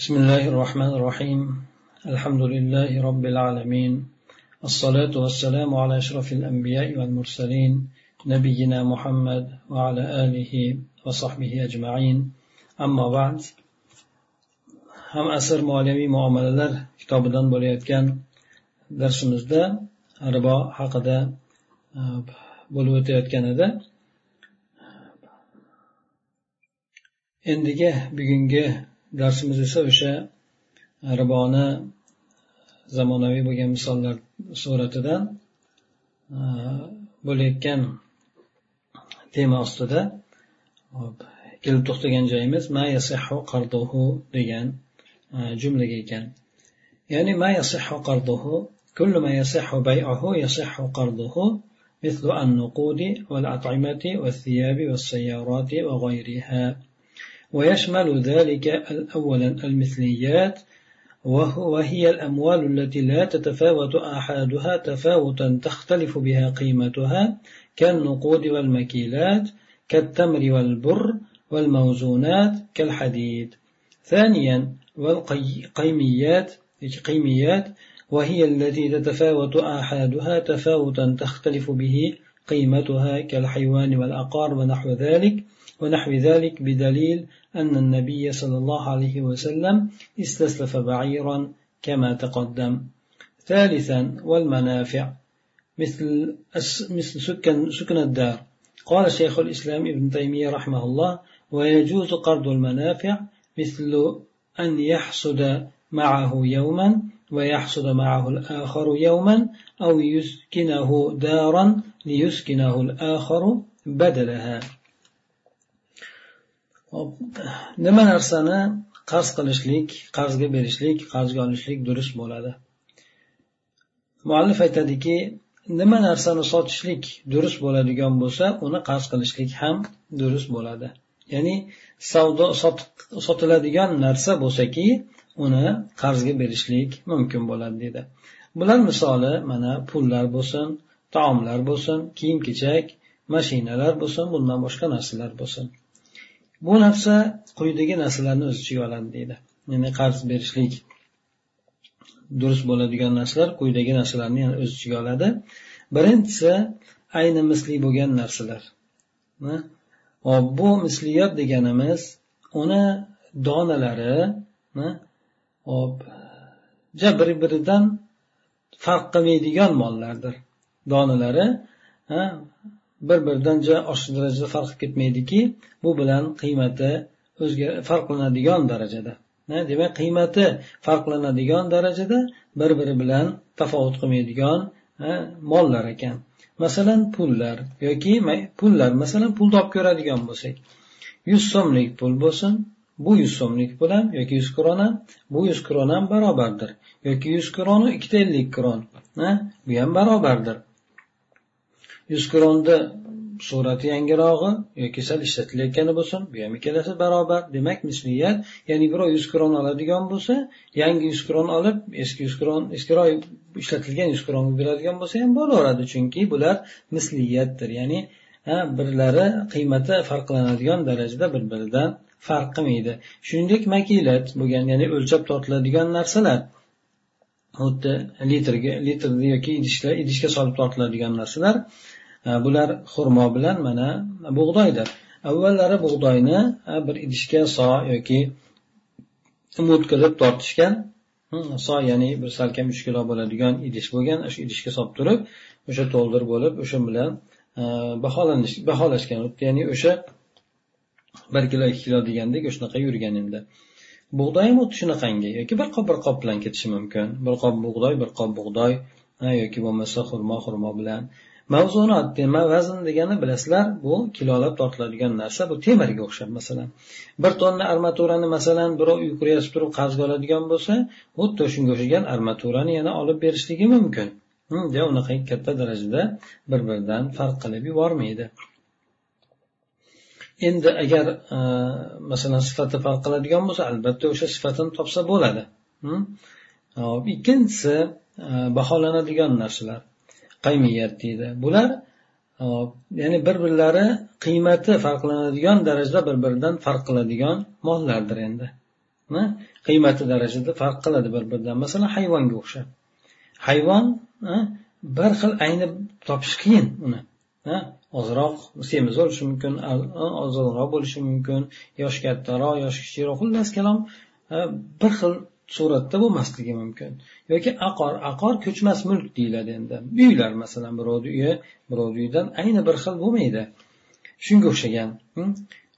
بسم الله الرحمن الرحيم الحمد لله رب العالمين الصلاة والسلام على أشرف الأنبياء والمرسلين نبينا محمد وعلى آله وصحبه أجمعين أما بعد ham asr moliyaviy muomalalar kitobidan bo'layotgan darsimizda ribo haqida bo'lib o'tayotgan edi endigi bugungi darsimiz esa o'sha riboni zamonaviy bo'lgan misollar suratidan bo'layotgan tema ostida kelib to'xtagan joyimiz ma yasihu qarduhu degan jumlaga ekan ya'ni ma yasihu qarduhu كل ما يصح بيعه يصح قرضه مثل النقود والأطعمة والثياب والسيارات وغيرها ويشمل ذلك أولا المثليات وهي الأموال التي لا تتفاوت آحادها تفاوتا تختلف بها قيمتها كالنقود والمكيلات كالتمر والبر والموزونات كالحديد. ثانيا والقيميات قيميات وهي التي تتفاوت آحادها تفاوتا تختلف به قيمتها كالحيوان والأقار ونحو ذلك. ونحو ذلك بدليل أن النبي صلى الله عليه وسلم استسلف بعيرا كما تقدم. ثالثا والمنافع مثل مثل سكن سكن الدار. قال شيخ الإسلام ابن تيمية رحمه الله ويجوز قرض المنافع مثل أن يحصد معه يوما ويحصد معه الآخر يوما أو يسكنه دارا ليسكنه الآخر بدلها. Nima narsani qarz qilishlik qarzga berishlik qarzga olishlik durust bo'ladi? Muallif aytadiki nima narsani sotishlik durust bo'ladigan bo'lsa uni qarz qilishlik ham durust bo'ladi. Ya'ni savdo sotiladigan narsa bo'lsaki uni qarzga berishlik mumkin bo'ladi deydi bular misoli mana pullar bo'lsin taomlar bo'lsin kiyim kechak mashinalar bo'lsin bundan boshqa narsalar bo'lsin. Bu narsa quyidagi narsalarni o'z ichiga oladi deydi. Ya'ni qarz berishlik durust bo'ladigan narsalar quyidagi narsalarni yana o'z ichiga oladi. Birinchisi ayni misli bo'lgan narsalar. Hop bu misliyat deganimiz uni donalari hop ja bir biridan farq qilmaydigan mollardir. Donalari bir biridan ja oshiq darajada farq qilib ketmaydiki bu bilan qiymati o'zga farqlanadigan darajada. Demak qiymati farqlanadigan darajada bir biri bilan tafovut qilmaydigan mollar ekan. Masalan pullar yoki pullar masalan pulni olib ko'radigan bo'lsak yuz so'mlik pul bo'lsin bu yuz so'mlik pul ham yoki yuz kron ham bu yuz kron ham barobardir. Yoki yuz kronu ikkita ellik kron bu ham barobardir. Yuz kronni surati yangirog'i yoki sal ishlatilayotgani bo'lsin bu ham ikkalasi barobar. Demak misliyat ya'ni birov yuz kron oladigan bo'lsa yangi yuz kron olib eski yuz kron eskiroq ishlatilgan yuz kronni beradigan bo'lsa ham bo'laveradi chunki bular misliyatdir ya'ni ha birlari qiymati farqlanadigan darajada bir biridan farq qilmaydi shuningdek makilat bo'lgan ya'ni o'lchab tortiladigan narsalar xuddi litrga litrni yoki idishlar idishga solib tortiladigan narsalar bular xurmo bilan mana bug'doydir. Avvallari bug'doyni bir idishga so yoki mut qilib tortishgan so ya'ni bir salkam uch kilo bo'ladigan idish bo'lgan o'sha idishga solib turib o'sha to'ldir bo'lib o'sha bilan baholanish baholashgan ya'ni o'sha bir kilo ikki kilo degandek shunaqa yurgan endi. Bug'doy ham xuddi shunaqangi yoki bir qop bir qop bilan ketishi mumkin. Bir qop bug'doy bir qop bug'doy yoki bo'lmasa xurmo xurmo bilan. Mavzunot vazn degani bilasizlar bu kilolab tortiladigan narsa bu temirga o'xshab masalan. Bir tonna armaturani masalan birov uy quryapti turib qarzga oladigan bo'lsa xuddi shunga o'xshagan armaturani yana olib berishligi mumkin. Hm, unaqa katta darajada bir biridan farq qilib yubormaydi. Endi agar e, masalan sifati farq qiladigan bo'lsa albatta o'sha sifatini topsa bo'ladi. Hm, ikkinchisi e, baholanadigan narsalar. Qaymiyat deydi. Bular ya'ni bir birlari qiymati farqlanadigan darajada bir biridan farq qiladigan mollardir endi. Qiymati darajada farq qiladi bir biridan masalan hayvonga o'xshab. Hayvon bir xil ayni topish qiyin uni. Ozroq semiz bo'lishi mumkin ozroq bo'lishi mumkin. Yoshi kattaroq yoshi kichikroq. Xullas kalom e, bir xil suratda bo'lmasligi mumkin. Yoki aqor aqor ko'chmas mulk deyiladi endi. Uylar masalan birovni uyi birovni uyidan ayni bir xil bo'lmaydi. Shunga o'xshagan hmm?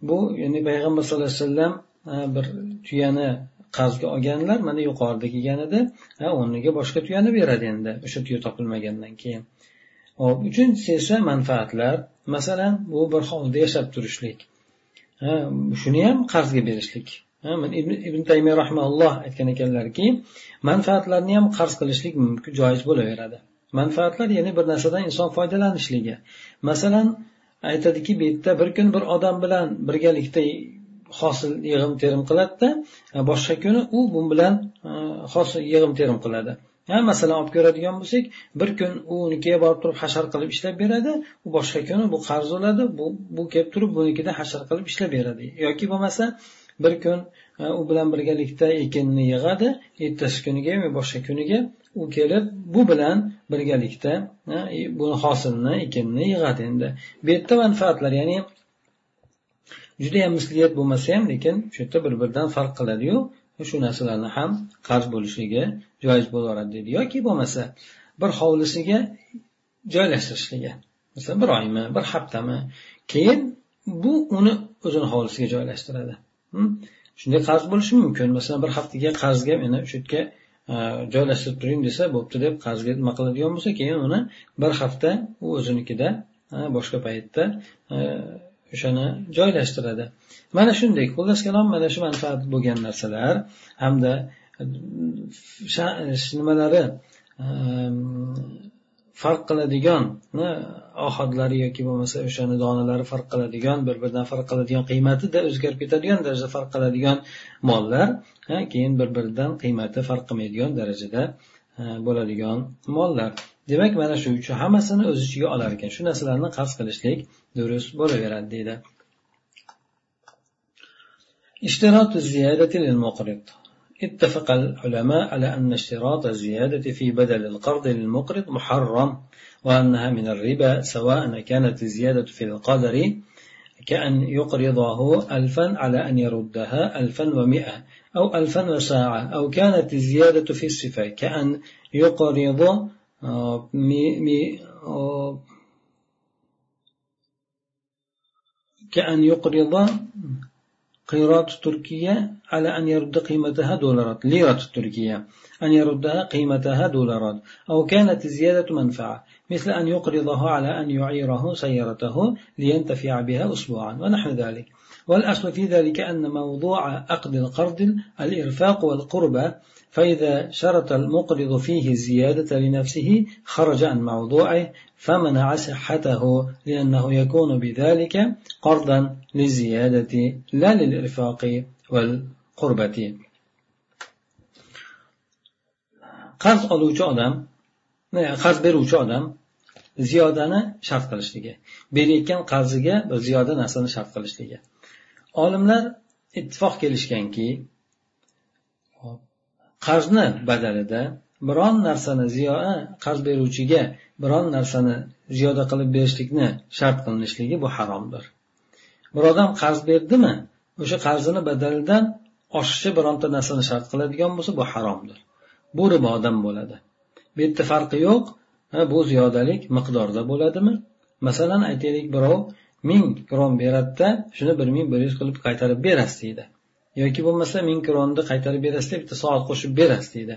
bu ya'ni payg'ambar sallallohu alayhi vasallam bir tuyani qarzga olganlar mana yuqorida kelgan edi o'rniga boshqa tuyani beradi endi o'sha tuya topilmagandan keyin. Hop uchinchisi esa manfaatlar. Masalan bu bir hovlida yashab turishlik shuni ham qarzga berishlik. Ibn taymiya rahmaulloh aytgan ekanlarki manfaatlarni ham qarz qilishlik mumkin joiz bo'laveradi. Manfaatlar ya'ni bir narsadan inson foydalanishligi. Masalan aytadiki bu yerda bir kun bir odam bilan birgalikda hosil yig'im terim qiladida boshqa kuni u bu bilan hosil yig'im terim qiladi. Ha masalan olib ko'radigan bo'lsak bir kun unikiga borib turib hashar qilib ishlab beradi u boshqa kuni bu qarz bo'ladi bu bu kelib turib bunikida hashar qilib ishlab beradi. Yoki bo'lmasa bir kun u bilan birgalikda ekinni yig'adi. Ertasi kuniga yoki boshqa kuniga u kelib bu bilan birgalikda e, buni hosilni ekinni yig'adi endi. Bu yerda manfaatlar ya'ni judayam misliyat bo'lmasa ham lekin shu yerda bir biridan farq qiladiyu shu narsalarni ham qarz bo'lishligi joiz bo'laveradi deydi. Yoki bo'lmasa bir hovlisiga joylashtirishligi. Masalan bir oymi bir haftami keyin bu uni o'zini hovlisiga joylashtiradi. Shunday qarz bo'lishi mumkin. Masalan bir haftaga qarzga meni shu yerga e, joylashtirib turing desa bo'pti deb qarzga nima qiladigan bo'lsa keyin uni bir hafta u o'zinikida e, boshqa paytda e, o'shani joylashtiradi. Mana shunday xullas kalom mana shu manfaat bo'lgan narsalar hamda nimalari farq qiladigan ohadlari yoki bo'lmasa o'shani donalari farq qiladigan bir biridan farq qiladigan qiymatida o'zgarib ketadigan darajada farq qiladigan mollar keyin bir biridan qiymati farq qilmaydigan darajada bo'ladigan mollar demak mana shu uchun hammasini o'z ichiga olar ekan shu narsalarni qarz qilishlik durust bo'laveradi deydi اشتراط الزيادة للمقرض اتفق العلماء على أن اشتراط الزيادة في بدل القرض للمقرض محرم وأنها من الربا سواء كانت الزيادة في القدر كأن يقرضه ألفا على أن يردها ألفا ومئة أو ألفا وساعة أو كانت الزيادة في الصفة كأن يقرض مي مي كأن يقرض قيراط تركيا على أن يرد قيمتها دولارات ليرة تركيا أن يردها قيمتها دولارات أو كانت زيادة منفعة. مثل أن يقرضه على أن يعيره سيارته لينتفع بها أسبوعا ونحو ذلك. والأصل في ذلك أن موضوع عقد القرض الإرفاق والقربة فإذا شرط المقرض فيه الزيادة لنفسه خرج عن موضوعه فمنع صحته لأنه يكون بذلك قرضا للزيادة لا للإرفاق والقربة. qarz oluvchi odam qarz beruvchi odam ziyodani shart qilishligi berayotgan qarziga bir ziyoda narsani shart qilishligi. Olimlar ittifoq kelishganki qarzni badalida biron narsani ziyoda qarz beruvchiga biron narsani ziyoda qilib berishlikni shart qilinishligi bu haromdir. Bir odam qarz berdimi o'sha qarzini badalidan oshiqcha bironta narsani shart qiladigan bo'lsa bu haromdir. Bu ribodan bo'ladi. Bu yerda farqi yo'q. Bu ziyodalik miqdorda bo'ladimi? Masalan aytaylik birov ming kron beradida shuni bir ming bir yuz qilib qaytarib berasiz deydi. Yoki bo'lmasa ming kronni qaytarib berasiz deb bitta soat qo'shib berasiz deydi.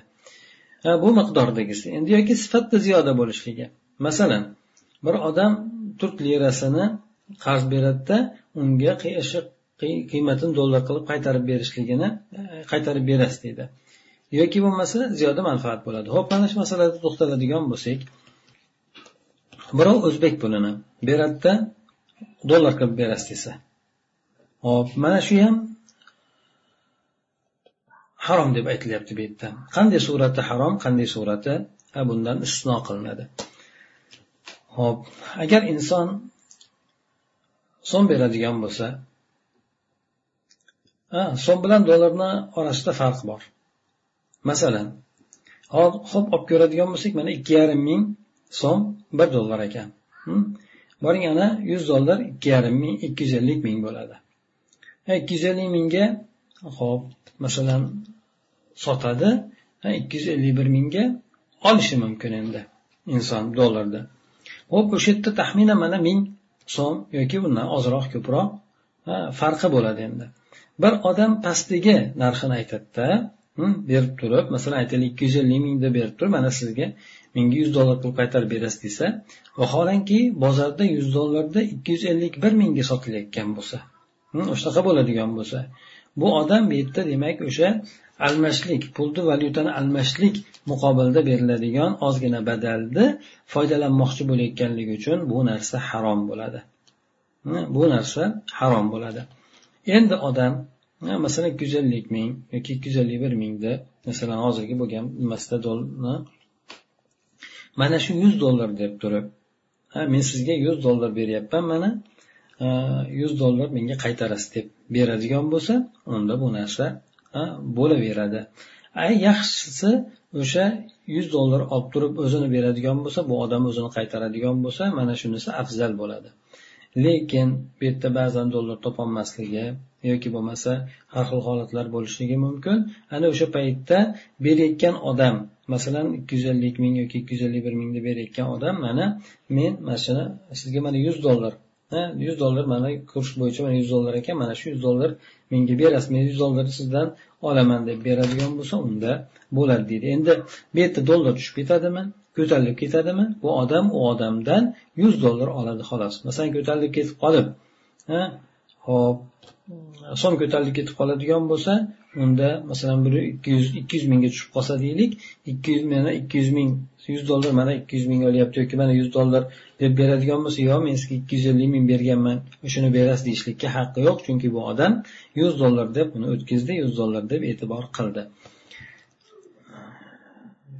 Bu miqdordagisi. Endi yoki sifatda ziyoda bo'lishligi. Masalan bir odam turk lirasini qarz beradida unga qiymatini dollar qilib qaytarib berishligini e, qaytarib berasiz deydi. Yoki bo'lmasa ziyoda manfaat bo'ladi. Ho'p mana shu masalada to'xtaladigan bo'lsak birov o'zbek pulini beradida dollar qilib berasiz desa hop mana shu ham harom deb aytilyapti bu yerda. Qanday surati harom qanday surati bundan istisno qilinadi. Hop agar inson so'm beradigan bo'lsa so'm bilan dollarni orasida farq bor. Masalan ho'p olib ko'radigan bo'lsak mana ikki yarim ming so'm bir dollar ekan. Boring ana yuz dollar ikki yarim ming ikki yuz ellik ming bo'ladi. Ikki yuz ellik mingga ho'p masalan sotadi. Ikki yuz ellik bir mingga olishi mumkin endi inson dollarda. Ho'p o'sha yerda taxminan mana ming so'm yoki undan ozroq ko'proq farqi bo'ladi endi. Bir odam pastdagi narxini aytadida berib turib masalan aytaylik ikki yuz ellik ming deb berib turib mana sizga menga yuz dollar pul qaytarib berasiz desa vaholanki bozorda yuz dollarda ikki yuz ellik bir mingga sotilayotgan bo'lsa hmm, o'shanaqa bo'ladigan bo'lsa bu odam bu yerda demak o'sha almashlik pulni valyutani almashlik muqobilida beriladigan ozgina badalni foydalanmoqchi bo'layotganligi uchun bu narsa harom bo'ladi. Hmm, bu narsa harom bo'ladi. Endi odam masalan ikki yuz ellik ming yoki ikki yuz ellik bir mingda masalan hozirgi bo'lgan nimasida mana shu yuz dollar deb turib men sizga yuz dollar beryapman mana yuz dollar menga qaytarasiz deb beradigan bo'lsa unda bu narsa bo'laveradi. Yaxshisi o'sha yuz dollar olib turib o'zini beradigan bo'lsa bu odam o'zini qaytaradigan bo'lsa mana shunisi afzal bo'ladi. Lekin bu yerda ba'zan dollar topolmasligi yoki bo'lmasa har xil holatlar bo'lishligi mumkin. Ana o'sha paytda berayotgan odam masalan ikki yuz ellik ming yoki ikki yuz ellik bir mingni berayotgan odam mana men mana shuni sizga mana yuz dollar yuz dollar mana kurs bo'yicha mana yuz dollar ekan mana shu yuz dollar menga berasiz men yuz dollarni sizdan olaman deb beradigan bo'lsa unda bo'ladi deydi. Endi bu yerda dollar tushib ketadimi? Ko'tarilib ketadimi? Bu odam u odamdan yuz dollar oladi xolos. Masalan ko'tarilib ketib qolib hop Э, so'm ko'tarilib ketib qoladigan bo'lsa unda masalan bir ikki yuz ikki yuz mingga tushib qolsa deylik ikki yuz mana ikki yuz ming yuz dollar mana ikki yuz ming olyapti yoki mana yuz dollar deb beradigan bo'lsa yo'q men sizga ikki yuz ellik ming berganman shuni berasiz deyishlikka haqqi yo'q chunki bu odam yuz dollar deb uni o'tkazdi yuz dollar deb e'tibor qildi.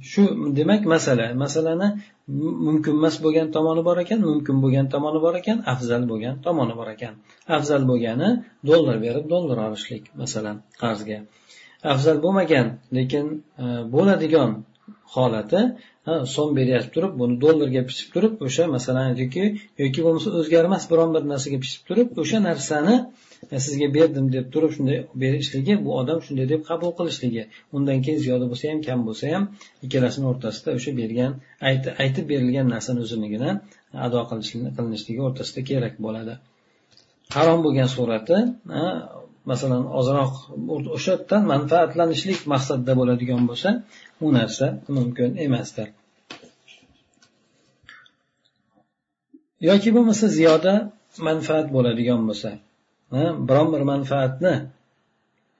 Shu demak masala masalani mumkin emas bo'lgan tomoni bor ekan mumkin bo'lgan tomoni bor ekan afzal bo'lgan tomoni bor ekan. Afzal bo'lgani dollar berib dollar olishlik masalan qarzga. Afzal bo'lmagan lekin e, bo'ladigan holati so'm beryapti turib buni dollarga pishib turib o'sha masalan yoki yoki bo'lmasa o'zgarmas biron bir narsaga pishib turib o'sha narsani sizga berdim deb turib shunday berishligi bu odam shunday deb qabul qilishligi. Undan keyin ziyoda bo'lsa ham kam bo'lsa ham ikkalasini o'rtasida o'sha bergan aytib berilgan narsani o'zinigina ado qilinishligi o'rtasida kerak bo'ladi. Harom bo'lgan surati masalan ozroq o'sha yerdan manfaatlanishlik maqsadida bo'ladigan bo'lsa u narsa mumkin emasdir. Yoki bo'lmasa ziyoda manfaat bo'ladigan bo'lsa biron bir manfaatni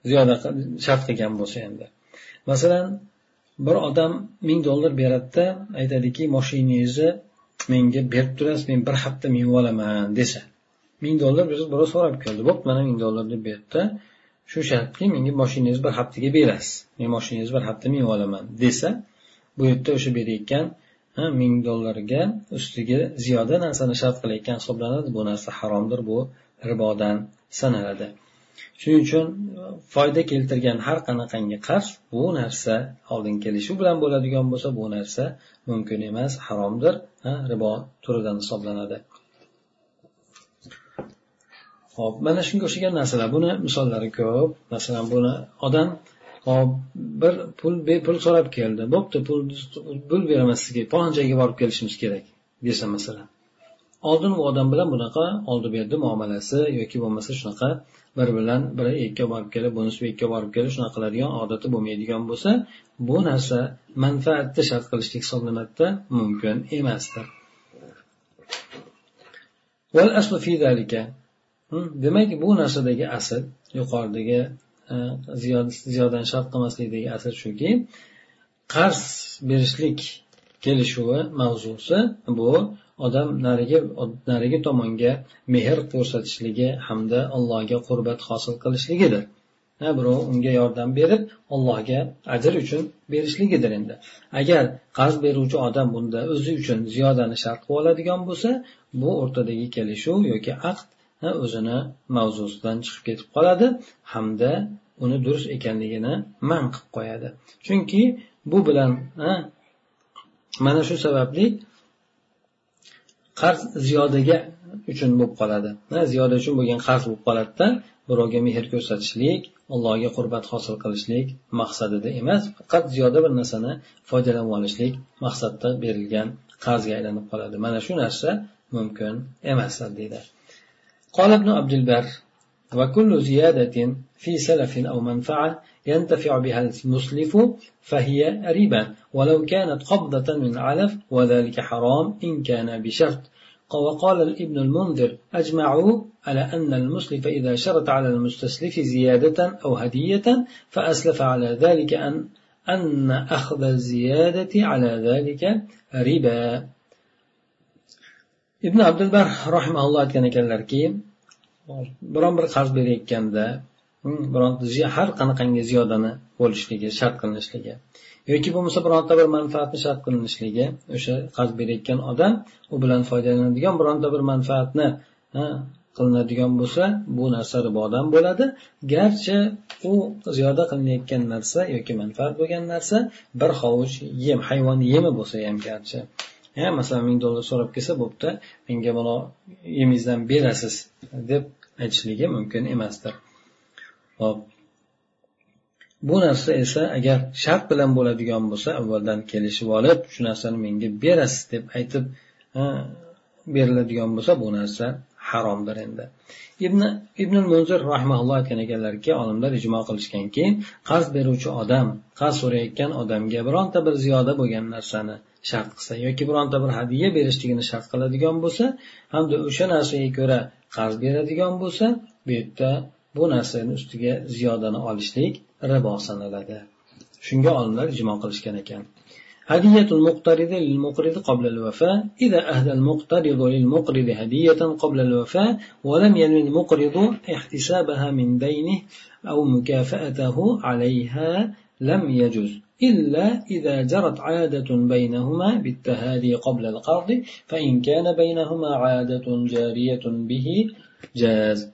ziyoda shart qilgan bo'lsa endi. Masalan bir odam ming dollar beradida aytadiki moshinangizni menga berib turasiz men bir hafta minib olaman desa. Ming dollar birov so'rab keldi bo'pti mana ming dollar deb beribdi. Shu shartki menga moshinangizni bir haftaga berasiz. Men moshinangizni bir hafta minib olaman desa bu yerda o'sha berayotgan ming dollarga ustiga ziyoda narsani shart qilayotgan hisoblanadi. Bu narsa haromdir bu ribodan sanaladi. Shuning uchun foyda keltirgan har qanaqangi qarz bu narsa oldin kelishuv bilan bo'ladigan bo'lsa bu narsa mumkin emas haromdir ribo turidan hisoblanadi. Hop mana shunga o'xshagan narsalar. Buni misollari ko'p. Masalan buni odam hop bir pul bepul so'rab keldi. Bo'pti pul pul beraman sizga falon joyga borib kelishimiz kerak desa masalan. Oldin u odam bilan bunaqa oldi berdi muomalasi yoki bo'lmasa shunaqa bir bilan biri yakka borib kelib bunisi bu yerga borib kelib shunaqa qiladigan odati bo'lmaydigan bo'lsa bu narsa manfaatni shart qilishlik hisoblanadida mumkin emasdir. Demak bu narsadagi asl yuqoridagi e, ziyodan ziyodani shart qilmaslikdagi asl shuki qarz berishlik kelishuvi mavzusi bu odam narigi narigi tomonga mehr ko'rsatishligi hamda allohga qurbat hosil qilishligidir. Ha birov unga yordam berib allohga ajr uchun berishligidir endi. Agar qarz beruvchi odam bunda o'zi uchun ziyodani shart qilib oladigan bo'lsa bu o'rtadagi kelishuv yoki aqd o'zini mavzusidan chiqib ketib qoladi hamda uni durust ekanligini man qilib qo'yadi. Chunki bu bilan mana shu sababli qarz ziyodaga uchun bo'lib qoladi ziyoda uchun bo'lgan qarz bo'lib qoladida birovga mehr ko'rsatishlik allohga qurbat hosil qilishlik maqsadida emas faqat ziyoda bir narsani foydalanib olishlik maqsadda berilgan qarzga aylanib qoladi mana shu narsa mumkin emasdir deydi قال ابن عبد البر وكل زيادة في سلف أو منفعة ينتفع بها المسلف فهي ربا. ولو كانت قبضة من علف وذلك حرام إن كان بشرط. وقال ابن المنذر أجمعوا على أن المسلف إذا شرط على المستسلف زيادة أو هدية فأسلف على ذلك أن أن أخذ الزيادة على ذلك ربا. ibn abdulbar rahimaulloh aytgan ekanlarki biron bir qarz berayotganda Hm, bironta har qanaqangi ziyodani bo'lishligi shart qilinishligi yoki bo'lmasa bironta bir manfaatni shart qilinishligi o'sha qarz berayotgan odam u bilan foydalanadigan bironta bir manfaatni qilinadigan bo'lsa bu narsa ribodan bo'ladi. Garchi u ziyoda qilinayotgan narsa yoki manfaat bo'lgan narsa bir hovuch yem hayvon yemi bo'lsa ham garchi. Ha masalan ming dollar so'rab kelsa bo'pti menga buni yemingizdan berasiz deb aytishligi mumkin emasdir. Hop. Bu narsa esa agar shart bilan bo'ladigan bo'lsa avvaldan kelishib olib shu narsani menga berasiz deb aytib beriladigan bo'lsa bu narsa haromdir endi. Ibn ibn munzir rahmaulloh aytgan ekanlarki olimlar ijmo qilishganki qarz beruvchi odam qarz so'rayotgan odamga bironta bir ziyoda bo'lgan narsani shart qilsa yoki bironta bir hadya berishligini shart qiladigan bo'lsa hamda o'sha narsaga ko'ra qarz beradigan bo'lsa bu yerda bu narsani ustiga ziyodani olishlik ribo sanaladi. Shunga olimlar ijmo qilishgan ekan. هدية المقترض للمقرض قبل الوفاء إذا أهدى المقترض للمقرض هدية قبل الوفاء ولم ينوي المقرض احتسابها من دينه أو مكافأته عليها لم يجز إلا إذا جرت عادة بينهما بالتهادي قبل القرض فإن كان بينهما عادة جارية به جاز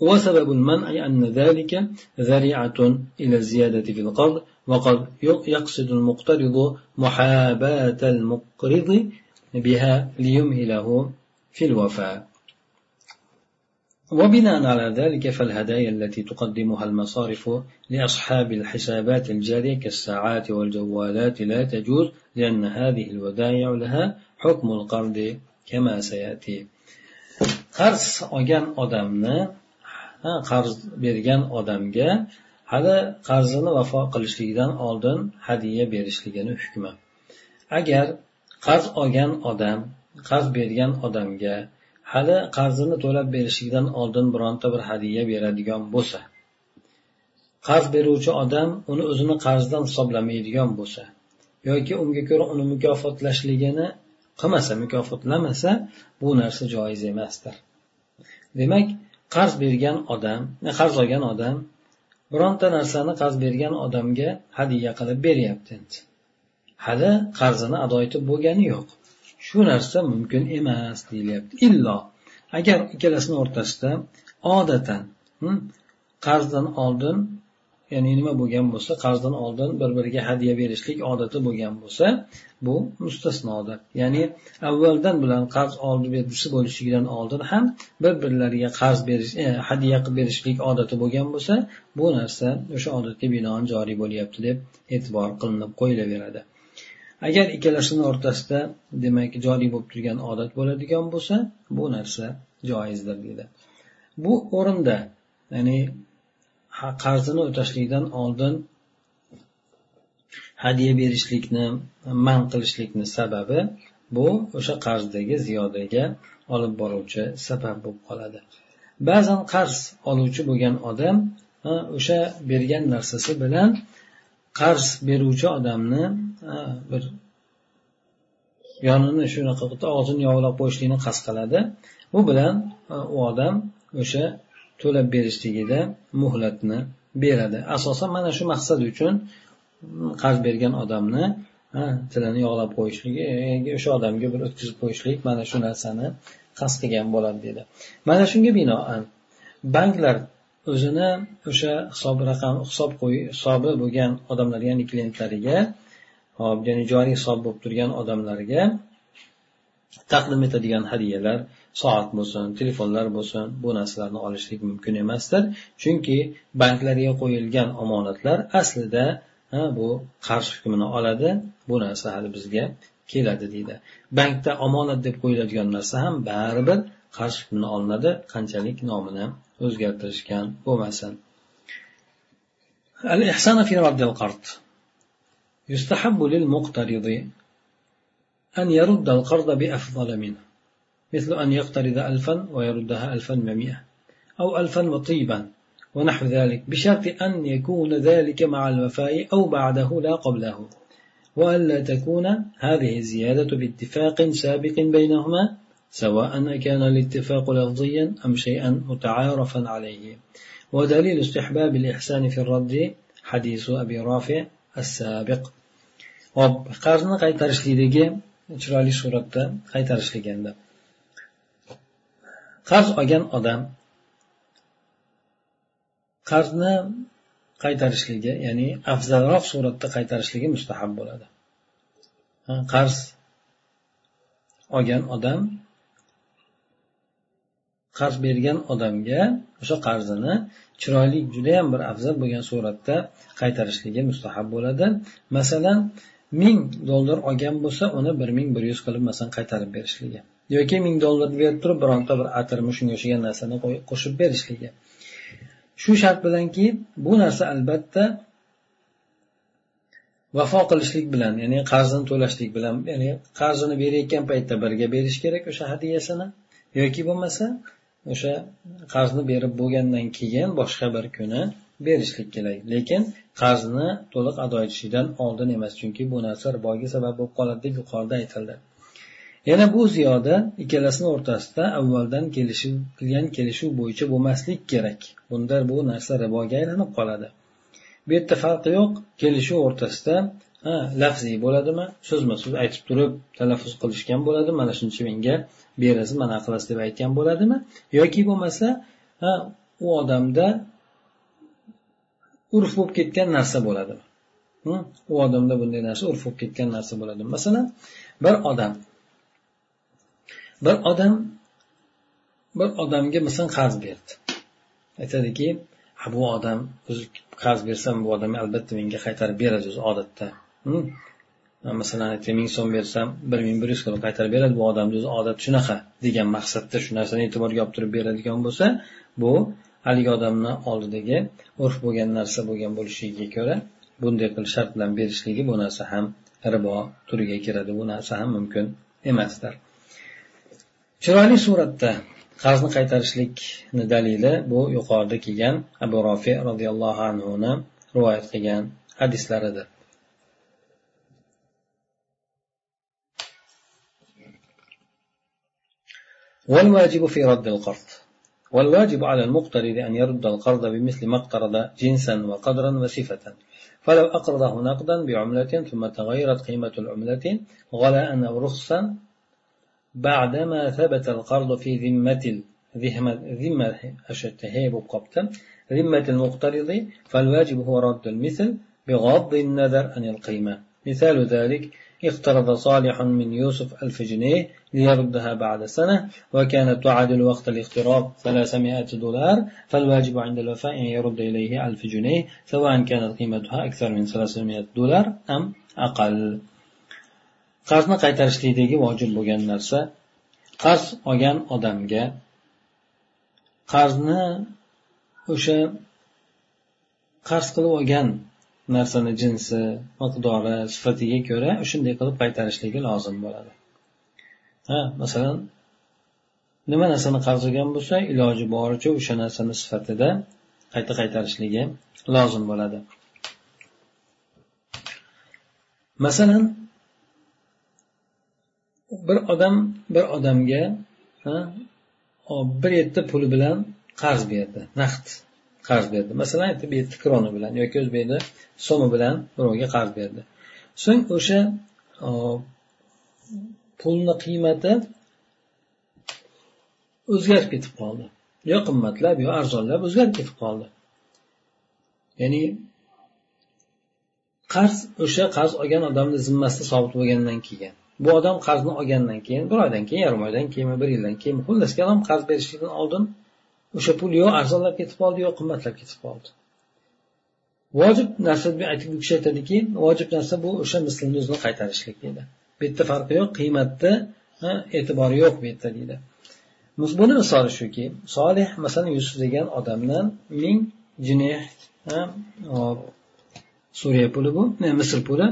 وسبب المنع أن ذلك ذريعة إلى الزيادة في القرض وقد يقصد المقترض محاباة المقرض بها ليمهله في الوفاء وبناء على ذلك فالهدايا التي تقدمها المصارف لأصحاب الحسابات الجارية كالساعات والجوالات لا تجوز لأن هذه الودائع لها حكم القرض كما سيأتي. قرض olgan odamni qarz bergan odamga hali qarzini vafo qilishligidan oldin hadya berishligini hukmi. Agar qarz olgan odam qarz bergan odamga hali qarzini to'lab berishligidan oldin bironta bir hadya beradigan bo'lsa qarz beruvchi odam uni o'zini qarzdan hisoblamaydigan bo'lsa yoki unga ko'ra uni mukofotlashligini qilmasa mukofotlamasa bu narsa joiz emasdir. Demak qarz bergan odam qarz olgan odam bironta narsani qarz bergan odamga hadya qilib beryapti. Endi hali qarzini ado etib bo'lgani yo'q. Shu narsa mumkin emas deyilyapti illo agar ikkalasini o'rtasida odatan hmm, qarzdan oldin ya'ni nima bo'lgan bo'lsa qarzdan oldin bir biriga hadya berishlik odati bo'lgan bo'lsa bu mustasnodir. Ya'ni avvaldan bilan qarz oldi berdisi bo'lishligidan oldin ham bir birlariga qarz berish e, hadya qilib berishlik odati bo'lgan bo'lsa bu narsa o'sha odatga binoan joriy bo'lyapti deb e'tibor qilinib qo'yilaveradi agar ikkalasini o'rtasida demak joriy bo'lib turgan odat bo'ladigan bo'lsa bu narsa joizdir deydi bu o'rinda ya'ni qarzini o'tashlikdan oldin hadya berishlikni man qilishlikni sababi bu o'sha qarzdagi ziyodaga olib boruvchi sabab bo'lib qoladi. Ba'zan qarz oluvchi bo'lgan odam o'sha bergan narsasi bilan qarz beruvchi odamni bir yonini shunaqa qilib og'zini yog'lab qo'yishlikni qasd qiladi. Bu bilan u odam o'sha to'lab berishligida muhlatni beradi. Asosan mana shu maqsad uchun qarz bergan odamni tilini yog'lab qo'yishligi o'sha odamga bir o'tkazib qo'yishlik mana shu narsani qasd qilgan bo'ladi deydi mana shunga binoan banklar o'zini o'sha hisob raqam hisob qo'y hisobi bo'lgan odamlar ya'ni klientlariga hop ya'ni joriy hisob bo'lib turgan odamlarga taqdim etadigan hadyalar soat bo'lsin telefonlar bo'lsin bu narsalarni olishlik mumkin emasdir chunki banklarga qo'yilgan omonatlar aslida bu qarz hukmini oladi bu narsa hali bizga keladi deydi bankda omonat deb qo'yiladigan narsa ham baribir qarz hukmini olinadi qanchalik nomini o'zgartirishgan bo'lmasin الإحسان في رد القرض يستحب للمقترض أن يرد القرض بأفضل منه مثل أن يقترض ألفا ويردها ألفا ومئة أو ألفا وطيبا ونحو ذلك بشرط أن يكون ذلك مع الوفاء أو بعده لا قبله. وألا تكون هذه الزيادة باتفاق سابق بينهما سواء كان الاتفاق لفظيا أم شيئا متعارفا عليه. ودليل استحباب الإحسان في الرد حديث أبي رافع السابق. hop qarzni qaytarishlikdagi chiroyli suratda qaytarishlik endi qarz olgan odam qarzni qaytarishligi ya'ni afzalroq suratda qaytarishligi mustahab bo'ladi. Qarz olgan odam qarz bergan odamga o'sha qarzini chiroyli judayam bir afzal bo'lgan suratda qaytarishligi mustahab bo'ladi. Masalan ming dollar olgan bo'lsa uni bir ming bir yuz qilib masalan qaytarib berishligi yoki ming dollar berib turib bironta bir atirmi shunga o'xshagan narsani qo'shib berishligi. Shu shart bilanki bu narsa albatta vafo qilishlik bilan ya'ni qarzni to'lashlik bilan ya'ni qarzini berayotgan paytda birga berish kerak o'sha hadyasini yoki bo'lmasa o'sha qarzni berib bo'lgandan keyin boshqa bir kuni berishlik kerak. Lekin qarzni to'liq ado etishlikdan oldin emas chunki bu narsa riboga sabab bo'lib qoladi deb yuqorida aytildi. Yana bu ziyoda ikkalasini o'rtasida avvaldan kelishuv qilgan kelishuv bo'yicha bo'lmaslik kerak. Bunda bu narsa riboga aylanib qoladi. Bu yerda farqi yo'q. Kelishuv o'rtasida ha lafziy bo'ladimi? So'zma so'z aytib turib talaffuz qilishgan bo'ladi mana shuncha menga berasiz mana qilasiz deb aytgan bo'ladimi? Yoki bo'lmasa ha u odamda urf bo'lib ketgan narsa bo'ladimi? U odamda bunday narsa urf bo'lib ketgan narsa bo'ladi masalan bir odam bir odam bir odamga masalan qarz berdi. Aytadiki bu odam o'zi qarz bersam bu odam albatta menga qaytarib beradi o'zi odatda. Masalan aytaylik ming so'm bersam bir ming bir yuz so'm qaytarib beradi bu odamni o'zi odat shunaqa degan maqsadda shu narsani e'tiborga olib turib beradigan bo'lsa bu haligi odamni oldidagi urf bo'lgan narsa bo'lgan bo'lishiga ko'ra bunday qilib shart bilan berishligi bu narsa ham ribo turiga kiradi bu narsa ham mumkin emasdir. Chiroyli suratda qarzni qaytarishlikni dalili bu yuqorida kelgan abu rofi roziyallohu anhuni rivoyat qilgan hadislaridir. والواجب في رد القرض والواجب على المقترض أن يرد القرض بمثل ما اقترض جنسا وقدرا وصفة فلو أقرضه نقدا بعملة ثم تغيرت قيمة العملة غلاء أو رخصا بعدما ثبت القرض في ذمة ذمة ذمة المقترض فالواجب هو رد المثل بغض النظر عن القيمة. مثال ذلك اقترض صالح من يوسف ألف جنيه ليردها بعد سنة وكانت تعادل وقت الاقتراض ثلاثمائة دولار فالواجب عند الوفاء أن يرد إليه ألف جنيه سواء كانت قيمتها أكثر من ثلاثمائة دولار أم أقل. Qarzni qaytarishlikdagi vojib bo'lgan narsa qarz olgan odamga qarzni o'sha qarz qilib olgan narsani jinsi miqdori sifatiga ko'ra shunday qilib qaytarishligi lozim bo'ladi. Ha masalan nima narsani qarz olgan bo'lsa iloji boricha o'sha narsani sifatida qayta qaytarishligi lozim bo'ladi. Masalan bir odam bir odamga bir yetti puli bilan qarz berdi naqd qarz berdi. Masalan aytib yetti krona bilan yoki o'zbekda so'mi bilan birovga qarz berdi. So'ng o'sha pulni qiymati o'zgarib ketib qoldi. Yo qimmatlab yo arzonlab o'zgarib ketib qoldi. Ya'ni qarz o'sha qarz olgan odamni zimmasida sobit bo'lgandan keyin bu odam qarzni olgandan keyin bir oydan keyin yarim oydan keyinmi bir yildan keyin xullas kalom qarz berishlikdan oldin o'sha pul yo arzonlab ketib qoldi yo qimmatlab ketib qoldi vojib narsa aytib u kishi aytadiki vojib narsa bu o'sha mislini o'zini qaytarishlik deydi. Bu yerda farqi yo'q qiymatda e'tibori yo'q bu yerda deydi. Buni misoli shuki solih masalan yusuf degan odamdan ming jinih suriya puli bu misr puli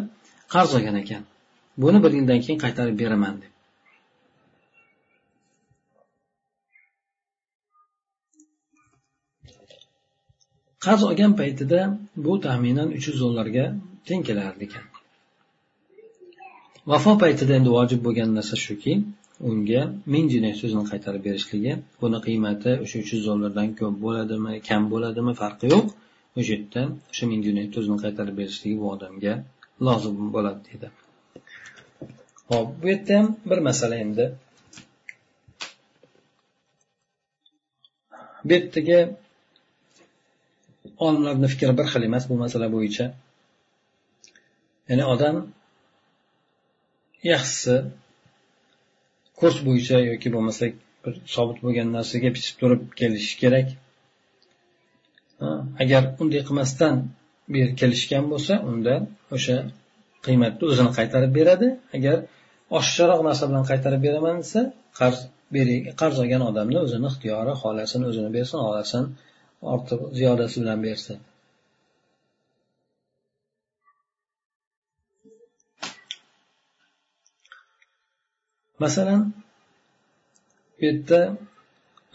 qarz olgan ekan. Buni bir yildan keyin qaytarib beraman deb. Qarz olgan paytida bu taxminan uch yuz dollarga teng kelar ekan. Vafo paytida endi vojib bo'lgan narsa shuki unga ming dinar so'zini qaytarib berishligi buni qiymati o'sha uch yuz dollardan ko'p bo'ladimi kam bo'ladimi farqi yo'q. O'sha yerda o'sha ming dinar so'zini qaytarib berishligi bu odamga lozim bo'ladi deydi hop bu yerda ham bir masala endi. Bu yerdagi olimlarni fikri bir xil emas bu masala bo'yicha. Ya'ni odam yaxshisi kurs bo'yicha yoki bo'lmasa bir sobit bo'lgan narsaga pichib turib kelishi kerak. Agar unday qilmasdan bu yer kelishgan bo'lsa unda o'sha qiymatni o'zini qaytarib beradi. Agar oshiqcharoq narsa bilan qaytarib beraman desa qarz qarz olgan odamni o'zini ixtiyori xohlasini o'zini bersin xohlasin ortiq ziyodasi bilan bersin. Masalan bu yerda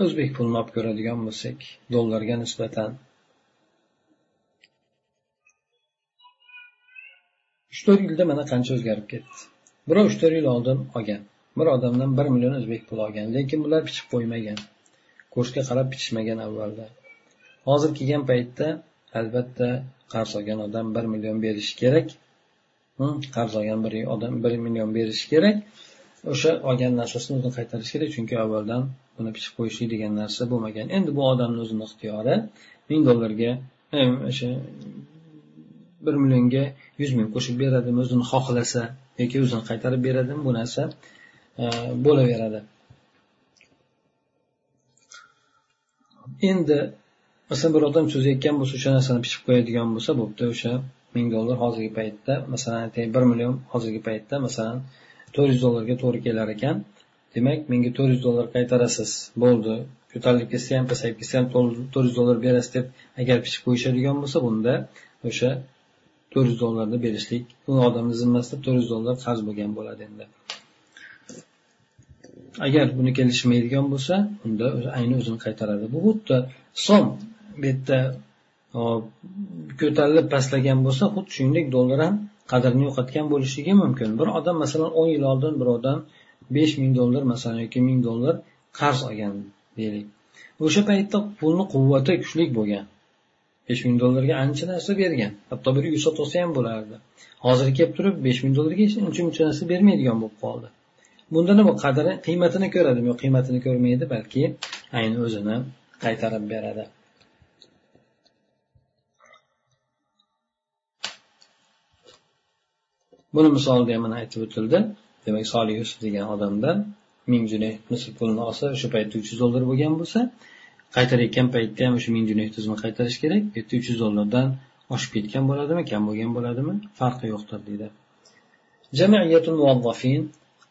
o'zbek pulini olib ko'radigan bo'lsak dollarga nisbatan uch to'rt yilda mana qancha o'zgarib ketdi. Birov uch to'rt yil oldin olgan. Bir odamdan bir million o'zbek puli olgan. Lekin bular pichib qo'ymagan. Kursga qarab pichishmagan avvalda. Hozir kelgan paytda albatta qarz olgan odam bir million berishi kerak. Hm, qarz olgan bir odam bir million berishi kerak. O'sha olgan narsasini o'zini qaytarish kerak chunki avvaldan buni pichib qo'yishlik degan narsa bo'lmagan. Endi bu odamni o'zini ixtiyori ming dollarga hm, o'sha bir millionga yuz ming qo'shib beradimi o'zini xohlasa yoki o'zini qaytarib beradimi bu narsa e, bo'laveradi. Endi masalan bir odam cho'zayotgan bo'lsa o'sha narsani pishib qo'yadigan bo'lsa bo'pti o'sha ming dollar hozirgi paytda masalan bir million hozirgi paytda masalan to'rt yuz dollarga to'g'ri kelar ekan. Demak menga to'rt yuz dollar qaytarasiz bo'ldi. Ko'tarilib ketsa ham pasayib ketsa ham to'rt yuz dollar berasiz deb agar pishib qo'yishadigan bo'lsa bunda o'sha to'rt yuz dollarni berishlik. U odamni zimmasida to'rt yuz dollar qarz bo'lgan bo'ladi endi. Agar buni kelishmaydigan bo'lsa unda ayni o'zini qaytaradi. Bu xuddi so'm bu yerda ko'tarilib pastlagan bo'lsa xuddi shuningdek dollar ham qadrini yo'qotgan bo'lishligi mumkin. Bir odam masalan o'n yil oldin birovdan besh ming dollar masalan yoki ming dollar qarz olgan deylik. O'sha paytda pulni quvvati kuchli bo'lgan. Besh ming dollarga ancha narsa bergan. Hatto bir uy sotib olsa ham bo'lardi. Hozir kelib turib besh ming dollarga uncha muncha narsa bermaydigan bo'lib qoldi. Bunda nima qadri qiymatini ko'radimi yo qiymatini ko'rmaydi balki ayni o'zini qaytarib beradi. Buni misolida ham mana aytib o'tildi. Demak solih yusuf degan odamdan ming junay misr pulini olsa o'sha paytda uch yuz dollar bo'lgan bo'lsa qaytarayotgan paytda ham o'sha ming junay tuzini qaytarish kerak bu yerda uch yuz dollardan oshib ketgan bo'ladimi kam bo'lgan bo'ladimi farqi yo'qdir deydi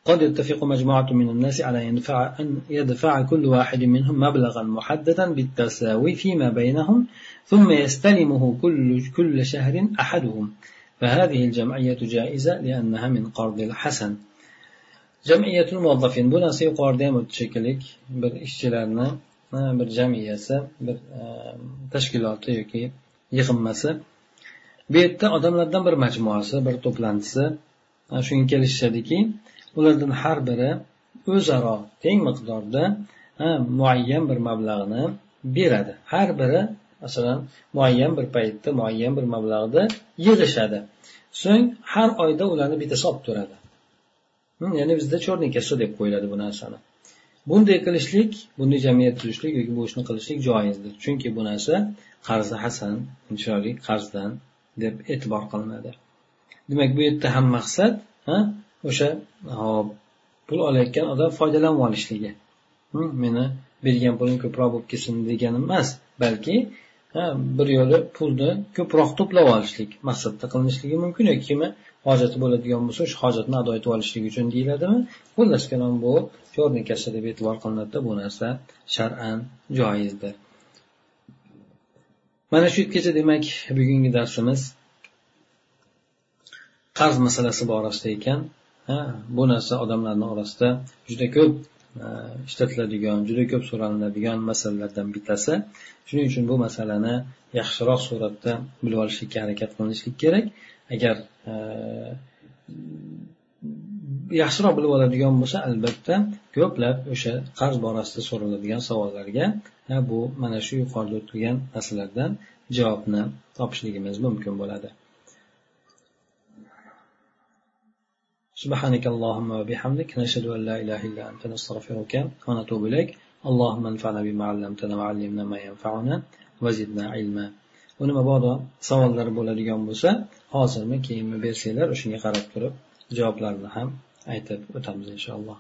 قد يتفق مجموعة من الناس على يدفع أن يدفع كل واحد منهم مبلغا محددا بالتساوي فيما بينهم ثم يستلمه كل كل شهر أحدهم فهذه الجمعية جائزة لأنها من قرض الحسن jamiyatul muvazzafin bu narsa yuqorida ham o'tdi shekilli bir jamiyasi bir e, tashkiloti yoki yig'inmasi. Bu yerda odamlardan bir majmuasi bir to'plantisi. Shunga kelishishadiki ulardan har biri o'zaro teng miqdorda muayyan bir mablag'ni beradi. Har biri masalan muayyan bir paytda muayyan bir mablag'da yig'ishadi. So'ng har oyda ularni bittasi olib turadi. Hm, ya'ni bizda черный kassa deb qo'yiladi bu narsani. Bunday qilishlik bunday jamiyat tuzishlik yoki bu ishni qilishlik joizdir. Chunki bu narsa qarzi hasan chiroyli qarzdan deb e'tibor qilinadi. Demak bu yerda ham maqsad o'sha hop pul olayotgan odam foydalanib olishligi. Hm, meni bergan pulim ko'proq bo'lib ketsin degani emas balki bir yo'li pulni ko'proq to'plab olishlik maqsadda qilinishligi mumkin yoki kimi hojati bo'ladigan bo'lsa o'sha hojatni ado etib olishlik uchun deyiladimi? Xullas kalom bu черный kassa deb e'tibor qilinadida bu narsa shar'an joizdir. Mana shu yergacha demak bugungi darsimiz qarz masalasi borasida ekan. Bu narsa odamlarni orasida juda ko'p ishlatiladigan juda ko'p so'ralinadigan masalalardan bittasi. Shuning uchun bu masalani yaxshiroq suratda bilib olishlikka harakat qilinishlik kerak. Agar e, yaxshiroq bilib oladigan bo'lsa albatta ko'plab o'sha qarz borasida so'raladigan savollarga bu mana shu yuqorida o'tilgan narsalardan javobni topishligimiz mumkin bo'ladi. سبحانك اللهم وبحمدك نشهد أن لا إله إلا أنت نستغفرك ونتوب إليك اللهم انفعنا بما علمتنا وعلمنا ما ينفعنا وزدنا علما uni mabodo savollar bo'ladigan bo'lsa hozirmi keyinmi bersanglar o'shanga qarab turib javoblarini ham aytib o'tamiz inshaalloh